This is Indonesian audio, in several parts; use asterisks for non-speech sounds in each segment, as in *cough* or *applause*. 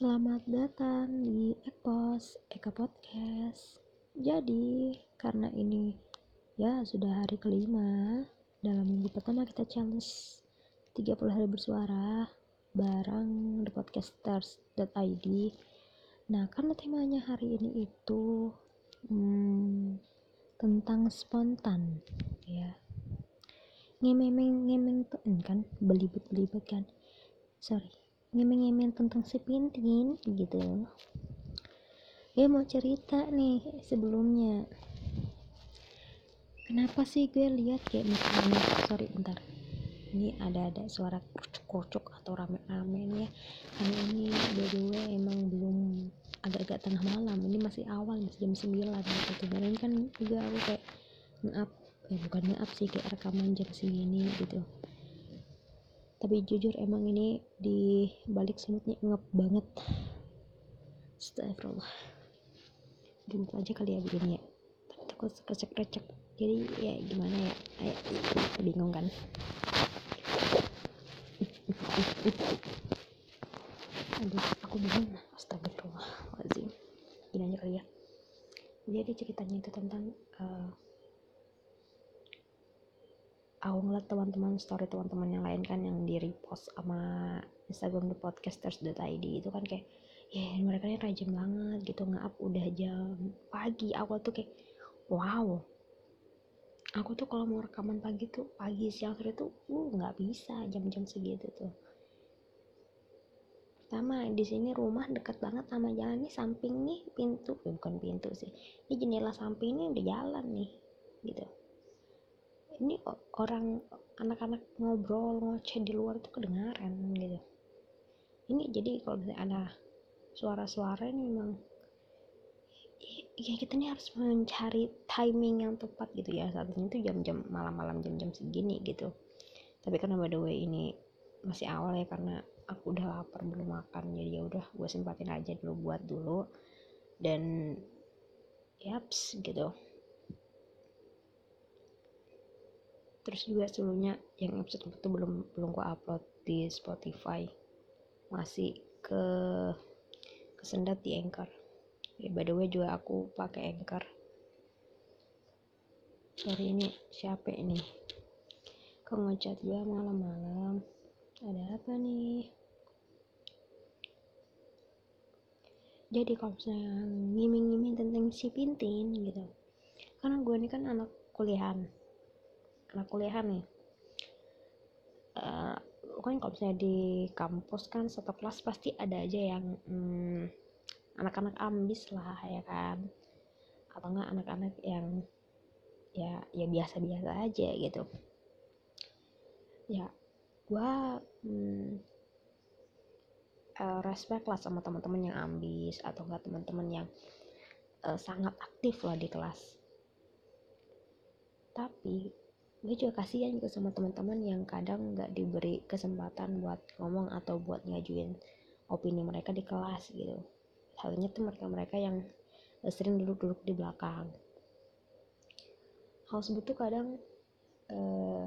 Selamat datang di Ekpos Eka Podcast. Jadi, karena ini ya sudah hari kelima dalam minggu pertama kita challenge 30 hari bersuara bareng The Podcasters.id. Nah, karena temanya hari ini itu hmm, tentang spontan ya. Ngemeng ngemeng kan belibet belibet kan. Sorry ngemeng-ngemeng tentang si Pintin gitu. Ya mau cerita nih sebelumnya. Kenapa sih gue lihat kayak misalnya sorry bentar. Ini ada-ada suara kocok atau rame-rame ya karena ini by the emang belum agak-agak tengah malam. Ini masih awal masih jam 9 gitu. Kemarin kan juga aku kayak nge-up eh bukan nge-up sih kayak rekaman jam segini gitu tapi jujur emang ini di balik semutnya ngep banget. Astagfirullah. Jumpa aja kali ya begini ya. Tapi takut kecek-kecek. Jadi ya gimana ya? Ayo, bingung kan? Aduh aku bingung. Astagfirullah wazim gini aja kali ya. Jadi ceritanya itu tentang uh, aku ngeliat teman-teman story teman-teman yang lain kan yang di repost sama Instagram the podcasters.id itu kan kayak ya yeah, mereka ini rajin banget gitu nge-up udah jam pagi. Aku tuh kayak wow. Aku tuh kalau mau rekaman pagi tuh pagi siang sore tuh uh nggak bisa jam-jam segitu tuh. Pertama di sini rumah dekat banget sama jalan nih samping nih pintu eh, bukan pintu sih ini jendela samping ini udah jalan nih gitu ini orang anak-anak ngobrol ngoceh di luar itu kedengaran gitu. Ini jadi kalau misalnya ada suara-suara ini memang ya kita ini harus mencari timing yang tepat gitu ya. Saat ini tuh jam-jam malam-malam jam-jam segini gitu. Tapi karena by the way ini masih awal ya karena aku udah lapar belum makan jadi ya udah gue sempatin aja dulu buat dulu. Dan yaps gitu terus juga sebelumnya yang episode itu belum belum gua upload di Spotify. Masih ke kesendat di Anchor. Ya by the way juga aku pakai Anchor. Sorry ini siapa ini? Kok ngechat gua malam-malam? Ada apa nih? Jadi kalau misalnya ngiming-ngiming tentang si Pintin gitu. Karena gue ini kan anak kuliahan anak kuliahan nih. Uh, kan kalau misalnya di kampus kan satu kelas pasti ada aja yang hmm, anak-anak ambis lah ya kan. Atau enggak anak-anak yang ya ya biasa-biasa aja gitu. Ya gua hmm, uh, respect lah sama teman-teman yang ambis atau enggak teman-teman yang uh, sangat aktif lah di kelas. Tapi gue juga kasihan gitu sama teman-teman yang kadang nggak diberi kesempatan buat ngomong atau buat ngajuin opini mereka di kelas gitu. Halnya tuh mereka-mereka yang sering duduk-duduk di belakang. Hal sebut tuh kadang eh,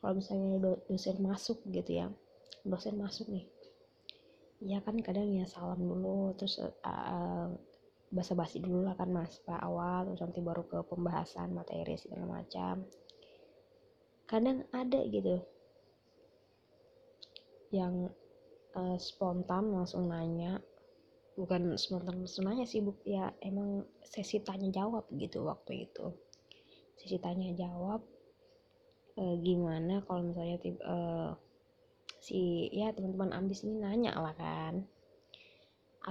kalau misalnya dosen masuk gitu ya dosen masuk nih ya kan kadang ya salam dulu terus uh, basa-basi dulu lah kan mas pak awal terus nanti baru ke pembahasan materi segala macam. Kadang ada gitu yang uh, spontan langsung nanya bukan spontan langsung nanya sih bu. Ya emang sesi tanya jawab gitu waktu itu. Sesi tanya jawab uh, gimana kalau misalnya tiba, uh, eh, si ya teman-teman ambis ini nanya lah kan.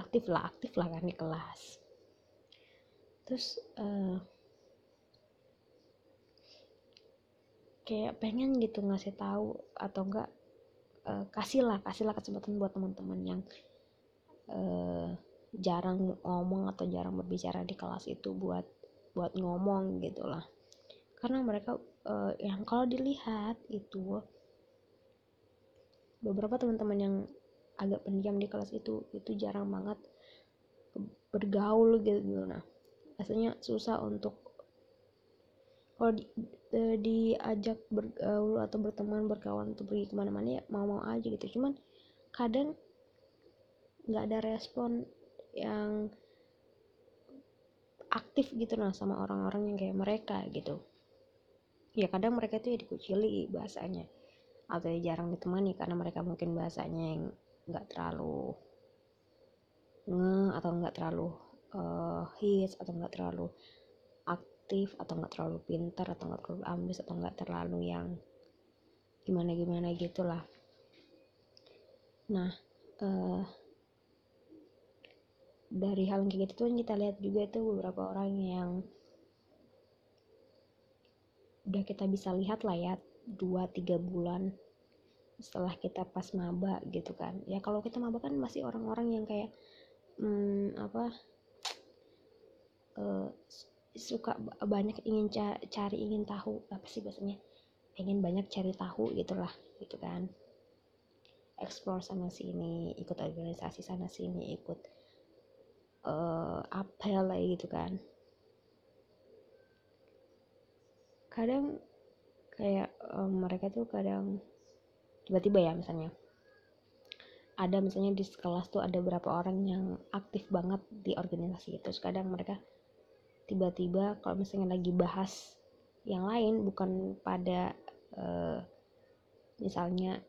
Aktif lah aktif lah kan di kelas terus uh, kayak pengen gitu ngasih tahu atau enggak uh, kasihlah kasihlah kesempatan buat teman-teman yang uh, jarang ngomong atau jarang berbicara di kelas itu buat buat ngomong gitulah karena mereka uh, yang kalau dilihat itu beberapa teman-teman yang agak pendiam di kelas itu itu jarang banget bergaul gitu. Nah rasanya susah untuk kalau di, di, diajak bergaul atau berteman berkawan untuk pergi ke mana-mana ya mau-mau aja gitu. Cuman kadang nggak ada respon yang aktif gitu nah sama orang-orang yang kayak mereka gitu. Ya kadang mereka tuh ya dikucili bahasanya atau ya jarang ditemani karena mereka mungkin bahasanya yang nggak terlalu nge atau nggak terlalu uh, hits atau nggak terlalu aktif atau nggak terlalu pintar atau nggak terlalu ambis atau nggak terlalu yang gimana gimana gitulah. Nah uh, dari hal yang kayak gitu tuh kita lihat juga itu beberapa orang yang udah kita bisa lihat lah ya dua tiga bulan setelah kita pas maba gitu kan. Ya kalau kita maba kan masih orang-orang yang kayak hmm, apa uh, suka banyak ingin cari ingin tahu apa sih biasanya ingin banyak cari tahu gitulah gitu kan. Explore sana sini ikut organisasi sana sini ikut uh, apel lah gitu kan. Kadang kayak um, mereka tuh kadang tiba-tiba ya misalnya ada misalnya di kelas tuh ada berapa orang yang aktif banget di organisasi itu. Kadang mereka tiba-tiba kalau misalnya lagi bahas yang lain bukan pada uh, misalnya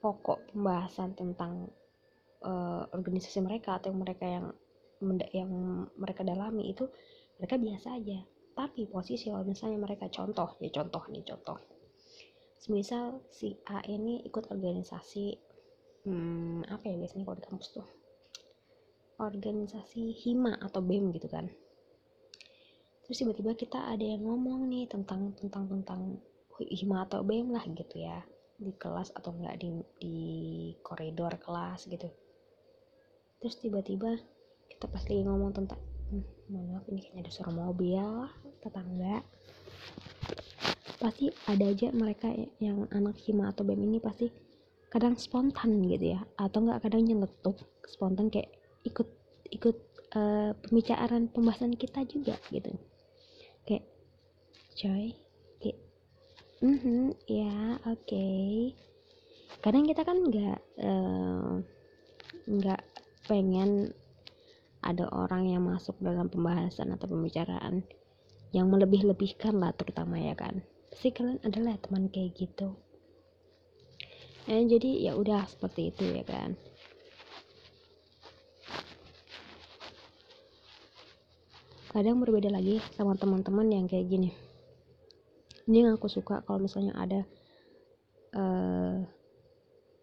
pokok pembahasan tentang uh, organisasi mereka atau mereka yang yang mereka dalami itu mereka biasa aja. Tapi posisi kalau misalnya mereka contoh ya contoh nih contoh. Semisal si A ini ikut organisasi hmm, apa ya biasanya kalau di kampus tuh? Organisasi hima atau bem gitu kan terus tiba-tiba kita ada yang ngomong nih tentang tentang tentang hima atau bem lah gitu ya. Di kelas atau enggak di di koridor kelas gitu. Terus tiba-tiba kita pas lagi ngomong tentang hmm, mohon maaf ini kayaknya ada suara mobil tetangga. Pasti ada aja mereka yang anak hima atau bem ini pasti kadang spontan gitu ya. Atau enggak kadang nyeletuk spontan kayak ikut ikut uh, pembicaraan pembahasan kita juga gitu coy. Kayak mm -hmm, ya oke. Okay. kadang kita kan nggak uh, nggak pengen ada orang yang masuk dalam pembahasan atau pembicaraan yang melebih-lebihkan lah terutama ya kan. Pasti kalian adalah teman kayak gitu. Nah, jadi ya udah seperti itu ya kan. Kadang berbeda lagi sama teman-teman yang kayak gini ini yang aku suka kalau misalnya ada uh,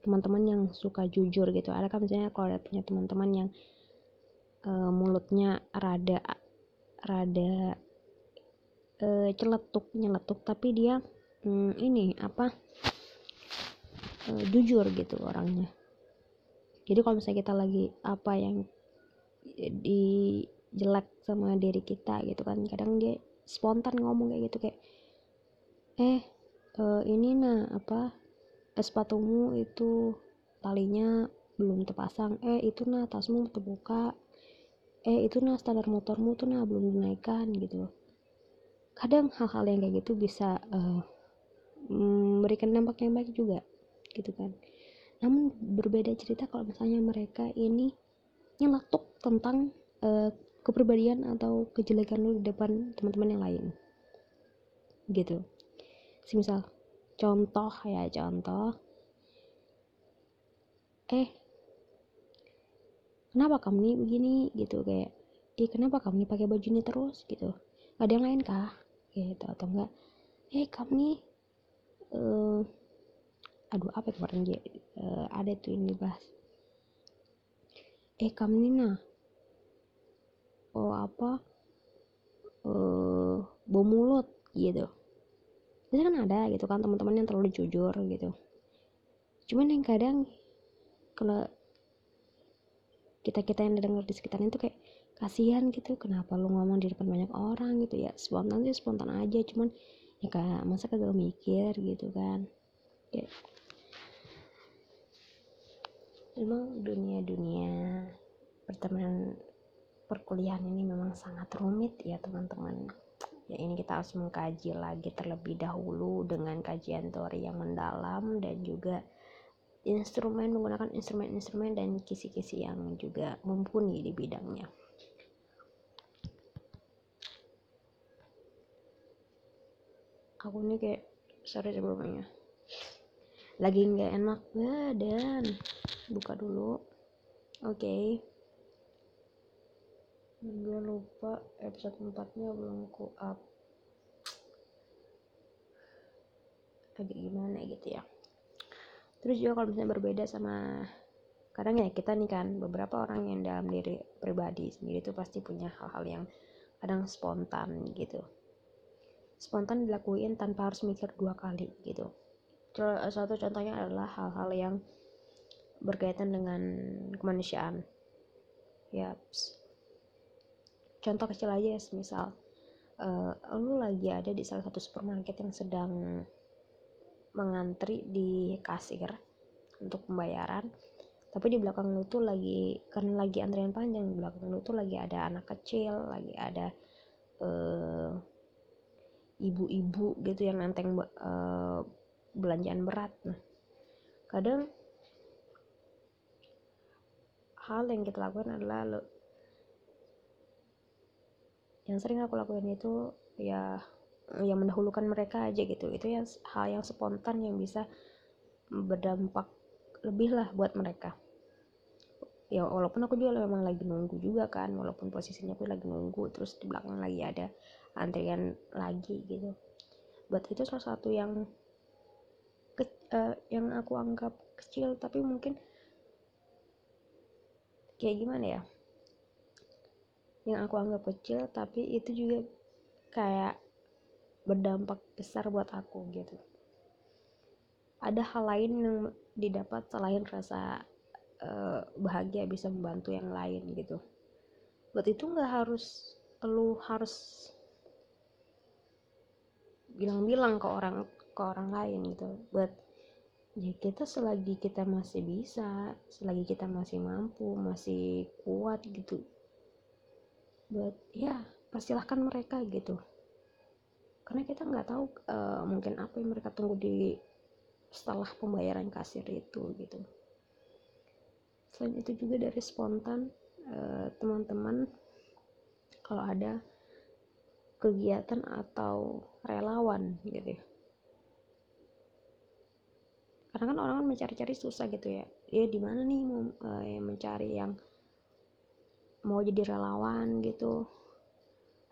teman-teman yang suka jujur gitu. Ada kan misalnya kalau ada punya teman-teman yang uh, mulutnya rada rada uh, celetuk nyeletuk tapi dia um, ini apa uh, jujur gitu orangnya. Jadi kalau misalnya kita lagi apa yang di jelek sama diri kita gitu kan kadang dia spontan ngomong kayak gitu kayak eh uh, ini nah apa eh, sepatumu itu talinya belum terpasang. Eh itu nah tasmu terbuka. Eh itu nah standar motormu tuh nah belum dinaikkan gitu kadang hal-hal yang kayak gitu bisa uh, memberikan dampak yang baik juga gitu kan. Namun berbeda cerita kalau misalnya mereka ini nyeletuk tentang uh, kepribadian atau kejelekan lu di depan teman-teman yang lain gitu semisal contoh ya contoh. Eh kenapa kamu nih begini gitu kayak eh kenapa kamu nih pakai baju ini terus? gitu. Ada yang lain kah? Gitu atau enggak eh kamu nih uh, aduh apa kemarin dia uh, ada tuh ini bahas eh kamu nih nah oh apa uh, bau mulut gitu biasanya kan ada gitu kan teman-teman yang terlalu jujur gitu. Cuman yang kadang kalau kita kita yang dengar di sekitarnya itu kayak kasihan gitu kenapa lu ngomong di depan banyak orang? gitu ya. Spontan sih spontan aja cuman ya kak masa kagak mikir gitu kan. Ya emang dunia-dunia pertemanan perkuliahan ini memang sangat rumit ya teman-teman ya ini kita harus mengkaji lagi terlebih dahulu dengan kajian teori yang mendalam dan juga instrumen menggunakan instrumen-instrumen dan kisi-kisi yang juga mumpuni di bidangnya. Aku nih kayak sorry sebelumnya lagi nggak enak badan. Buka dulu. Oke. okay. Gue lupa episode 4 nya belum ku up. Agak gimana gitu ya. Terus juga kalau misalnya berbeda sama kadang ya kita nih kan beberapa orang yang dalam diri pribadi sendiri itu pasti punya hal-hal yang kadang spontan gitu. Spontan dilakuin tanpa harus mikir dua kali gitu. Satu contohnya adalah hal-hal yang berkaitan dengan kemanusiaan. Ya contoh kecil aja ya misal uh, lu lagi ada di salah satu supermarket yang sedang mengantri di kasir untuk pembayaran tapi di belakang lu tuh lagi karena lagi antrian panjang di belakang lu tuh lagi ada anak kecil lagi ada uh, ibu-ibu gitu yang nanteng uh, belanjaan berat. Nah kadang hal yang kita lakukan adalah yang sering aku lakukan itu ya yang mendahulukan mereka aja gitu. Itu yang hal yang spontan yang bisa berdampak lebih lah buat mereka. Ya walaupun aku juga memang lagi nunggu juga kan walaupun posisinya aku lagi nunggu terus di belakang lagi ada antrian lagi gitu. Buat itu salah satu yang ke, uh, yang aku anggap kecil tapi mungkin kayak gimana ya yang aku anggap kecil tapi itu juga kayak berdampak besar buat aku gitu. Ada hal lain yang didapat selain rasa uh, bahagia bisa membantu yang lain gitu. Buat itu nggak harus lu harus bilang-bilang ke orang ke orang lain gitu. Buat ya kita selagi kita masih bisa selagi kita masih mampu masih kuat gitu buat ya persilahkan mereka gitu. Karena kita nggak tahu uh, mungkin apa yang mereka tunggu di setelah pembayaran kasir itu gitu. Selain itu juga dari spontan uh, teman-teman kalau ada kegiatan atau relawan gitu ya. Karena kan orang kan mencari-cari susah gitu ya. Ya di mana nih mau uh, mencari yang mau jadi relawan gitu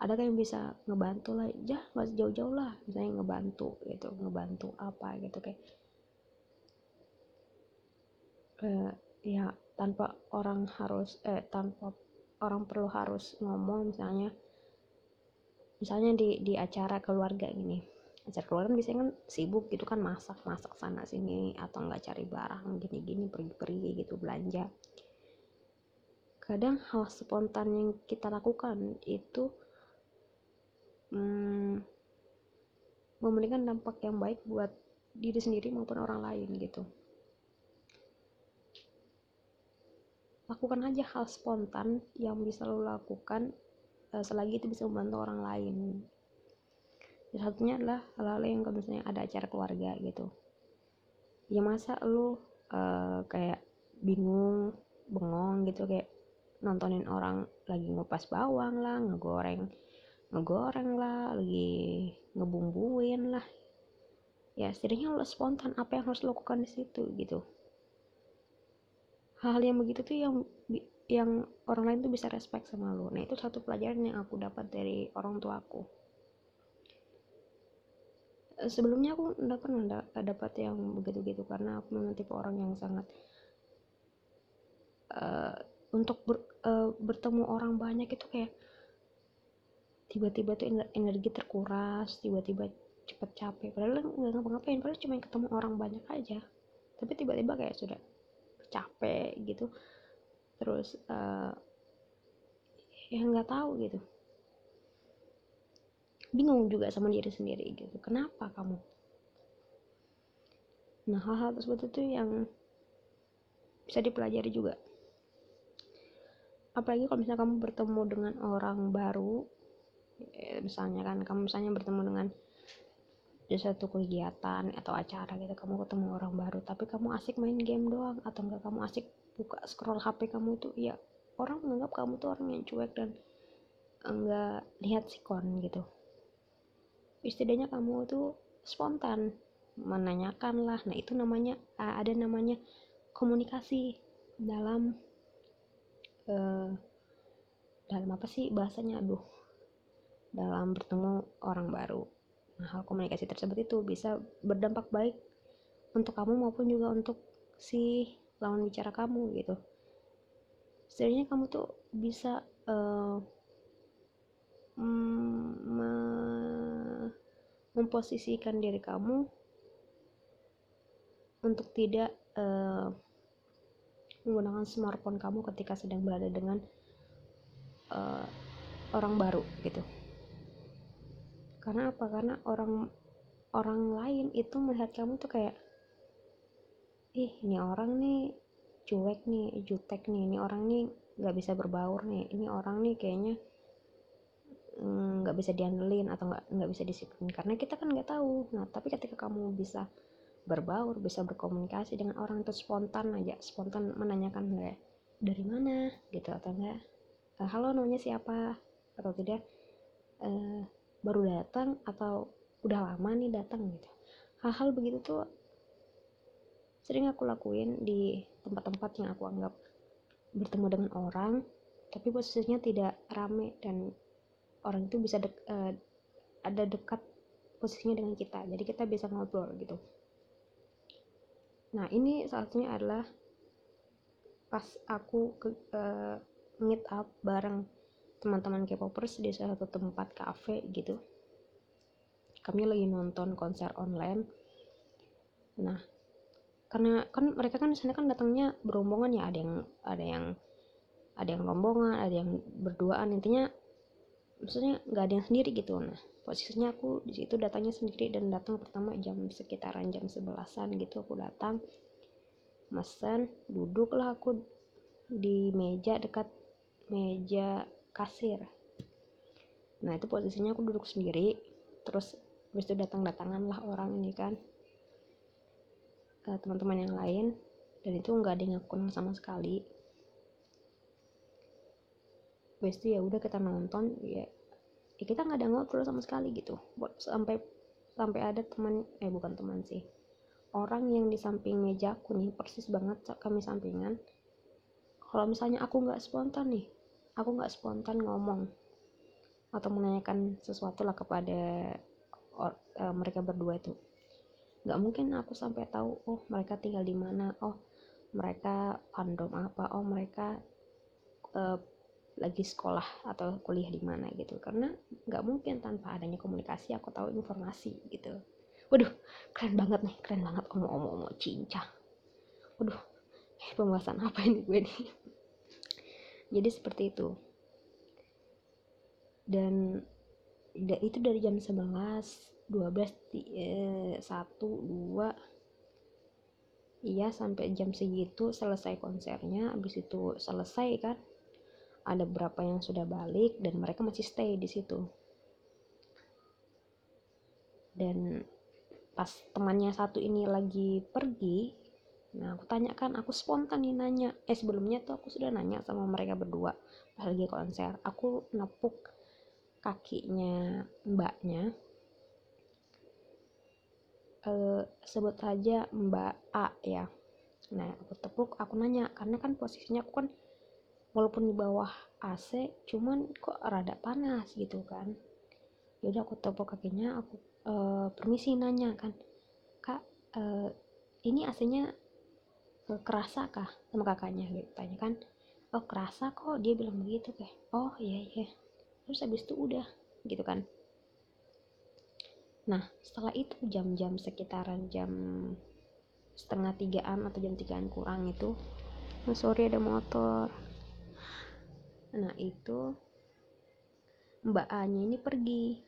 ada kan yang bisa ngebantu lah? Ya nggak jauh-jauh lah misalnya ngebantu gitu ngebantu apa gitu kayak eh, ya tanpa orang harus eh tanpa orang perlu harus ngomong misalnya misalnya di di acara keluarga gini acara keluarga kan biasanya kan sibuk gitu kan masak masak sana sini atau nggak cari barang gini gini pergi pergi gitu belanja kadang hal spontan yang kita lakukan itu hmm, memberikan dampak yang baik buat diri sendiri maupun orang lain gitu. Lakukan aja hal spontan yang bisa lo lakukan uh, selagi itu bisa membantu orang lain. Salah satunya adalah hal-hal yang kalau misalnya ada acara keluarga gitu. Ya masa lo uh, kayak bingung bengong gitu kayak nontonin orang lagi ngupas bawang lah ngegoreng ngegoreng lah lagi ngebumbuin lah. Ya setidaknya lo spontan apa yang harus lo lakukan di situ gitu. Hal-hal yang begitu tuh yang yang orang lain tuh bisa respect sama lo. Nah itu satu pelajaran yang aku dapat dari orang tua aku. Eh, sebelumnya aku udah pernah dapat yang begitu-gitu karena aku memang tipe orang yang sangat uh, untuk ber, uh, bertemu orang banyak itu kayak tiba-tiba tuh energi terkuras tiba-tiba cepet capek. Padahal nggak ngapa-ngapain padahal cuma ketemu orang banyak aja. Tapi tiba-tiba kayak sudah capek gitu. Terus uh, ya nggak tahu gitu. Bingung juga sama diri sendiri gitu. Kenapa kamu? Nah hal-hal tersebut itu yang bisa dipelajari juga apalagi kalau misalnya kamu bertemu dengan orang baru misalnya kan kamu misalnya bertemu dengan di satu kegiatan atau acara gitu kamu ketemu orang baru tapi kamu asik main game doang atau enggak kamu asik buka scroll HP kamu itu ya orang menganggap kamu tuh orang yang cuek dan enggak lihat sikon gitu. Setidaknya kamu tuh spontan menanyakan lah nah itu namanya ada namanya komunikasi dalam uh, dalam apa sih bahasanya? Aduh. Dalam bertemu orang baru. Nah, hal komunikasi tersebut itu bisa berdampak baik untuk kamu maupun juga untuk si lawan bicara kamu gitu. Setidaknya kamu tuh bisa uh, memposisikan diri kamu untuk tidak uh, menggunakan smartphone kamu ketika sedang berada dengan uh, orang baru gitu. Karena apa? Karena orang orang lain itu melihat kamu tuh kayak ih ini orang nih cuek nih jutek nih ini orang nih nggak bisa berbaur nih ini orang nih kayaknya mm, nggak mm, bisa diandelin atau nggak nggak bisa disiplin. Karena kita kan nggak tahu. Nah tapi ketika kamu bisa berbaur bisa berkomunikasi dengan orang itu spontan aja spontan menanyakan kayak dari mana? gitu atau enggak eh, halo namanya siapa? atau tidak uh, baru datang atau udah lama nih datang? gitu. Hal-hal begitu tuh sering aku lakuin di tempat-tempat yang aku anggap bertemu dengan orang tapi posisinya tidak rame dan orang itu bisa dek, uh, ada dekat posisinya dengan kita. Jadi kita bisa ngobrol gitu nah ini salah satunya adalah pas aku ke, uh, meet up bareng teman-teman K-popers di salah satu tempat cafe gitu. Kami lagi nonton konser online. Nah karena kan mereka kan sana kan datangnya berombongan ya ada yang ada yang ada yang rombongan ada yang berduaan. Intinya maksudnya nggak ada yang sendiri gitu nah posisinya aku di situ datangnya sendiri dan datang pertama jam sekitaran jam sebelasan gitu aku datang mesen duduklah aku di meja dekat meja kasir. Nah itu posisinya aku duduk sendiri terus habis itu datang-datangan lah orang ini kan uh, teman-teman yang lain dan itu nggak ada yang aku kenal sama sekali itu ya udah kita nonton ya, ya kita nggak ada ngobrol sama sekali gitu. Sampai sampai ada teman eh bukan teman sih. Orang yang di samping meja aku nih persis banget kami sampingan. Kalau misalnya aku nggak spontan nih aku nggak spontan ngomong atau menanyakan sesuatu lah kepada or, uh, mereka berdua itu. Nggak mungkin aku sampai tahu oh mereka tinggal di mana oh mereka fandom apa oh mereka uh, lagi sekolah atau kuliah di mana gitu. Karena nggak mungkin tanpa adanya komunikasi aku tahu informasi gitu. Waduh keren banget nih keren banget omong-omong cincang. Waduh eh, pembahasan apa ini gue nih? *laughs* Jadi seperti itu. Dan itu dari jam 11 12 eh, 1 2 iya sampai jam segitu selesai konsernya. Habis itu selesai kan ada berapa yang sudah balik dan mereka masih stay di situ dan pas temannya satu ini lagi pergi Nah, aku tanyakan, aku spontan nih nanya. Eh, sebelumnya tuh aku sudah nanya sama mereka berdua pas lagi konser. Aku nepuk kakinya mbaknya. Eh, sebut saja Mbak A ya. Nah, aku tepuk, aku nanya karena kan posisinya aku kan walaupun di bawah AC, cuman kok rada panas gitu kan. Jadi aku tepuk kakinya, aku uh, permisi nanya kan, kak, uh, ini AC-nya kerasa kah? Sama kakaknya gitu tanya kan. Oh kerasa kok dia bilang begitu kayak oh iya iya. Terus habis itu udah gitu kan. Nah setelah itu jam-jam sekitaran jam setengah tigaan atau jam tigaan kurang itu oh, sorry ada motor nah itu mbak A nya ini pergi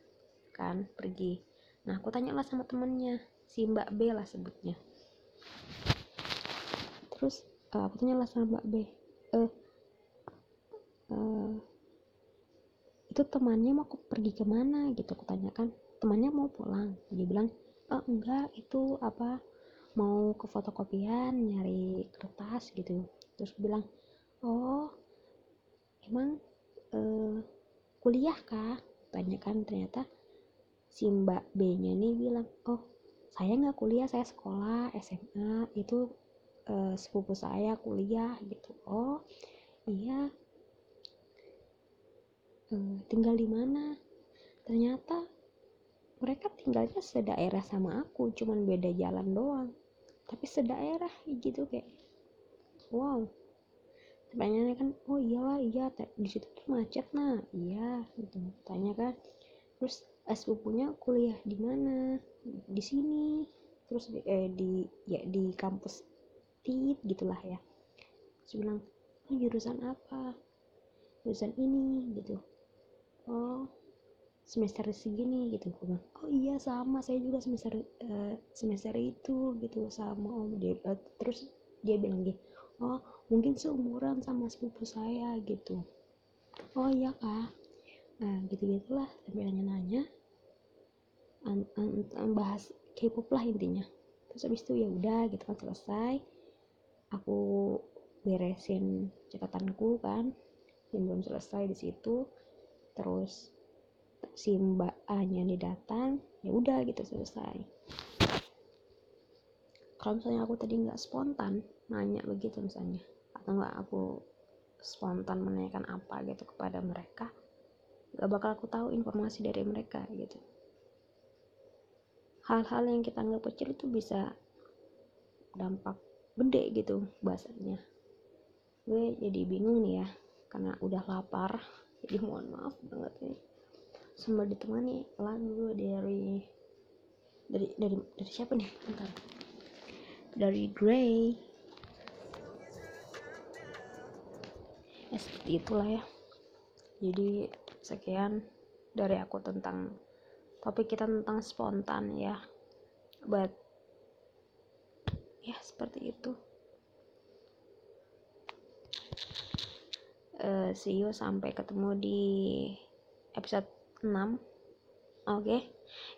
kan pergi. Nah aku tanya lah sama temennya si mbak B lah sebutnya. Terus uh, aku tanya lah sama mbak B eh uh, itu temannya mau pergi ke mana gitu aku tanyakan temannya mau pulang. Dia bilang oh, enggak itu apa mau ke fotokopian nyari kertas gitu. Terus bilang oh emang eh, kuliah kah? Tanya kan ternyata si mbak B nya nih bilang oh saya nggak kuliah saya sekolah SMA itu eh, sepupu saya kuliah gitu. Oh iya. Eh, tinggal di mana? Ternyata mereka tinggalnya sedaerah sama aku cuman beda jalan doang. Tapi sedaerah gitu kayak wow pertanyaannya kan oh iyalah iya di situ tuh macet nah iya gitu. Tanya kan terus eh, sepupunya kuliah di mana? Di sini. Terus eh, di ya di kampus tit gitulah ya. Terus bilang oh, jurusan apa? Jurusan ini gitu. Oh semester segini gitu. Aku bilang oh iya sama. Saya juga semester uh, semester itu gitu sama om dia uh, terus dia bilang gitu oh mungkin seumuran sama sepupu saya gitu. Oh iya kak. Nah gitu gitulah an, an, an, bahas K-pop lah intinya. Terus habis itu ya udah gitu kan selesai. Aku beresin catatanku kan yang belum selesai di situ. Terus si mbak A nya nih datang ya udah gitu selesai. Kalau misalnya aku tadi nggak spontan nanya begitu misalnya. Atau nggak aku spontan menanyakan apa gitu kepada mereka gak bakal aku tahu informasi dari mereka gitu. Hal-hal yang kita anggap kecil itu bisa dampak gede gitu bahasanya. Gue jadi bingung nih ya karena udah lapar *laughs* jadi mohon maaf banget nih. Sambil ditemani lagu dari dari dari dari siapa nih? Bentar. Dari Grey ya seperti itulah ya jadi sekian dari aku tentang topik kita tentang spontan ya but ya seperti itu uh, see you sampai ketemu di episode 6 oke okay?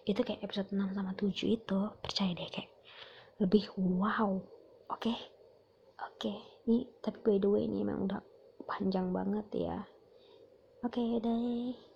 itu kayak episode 6 sama 7 itu percaya deh kayak lebih wow oke okay? oke okay. ini tapi by the way ini emang udah panjang banget ya. Oke okay, deh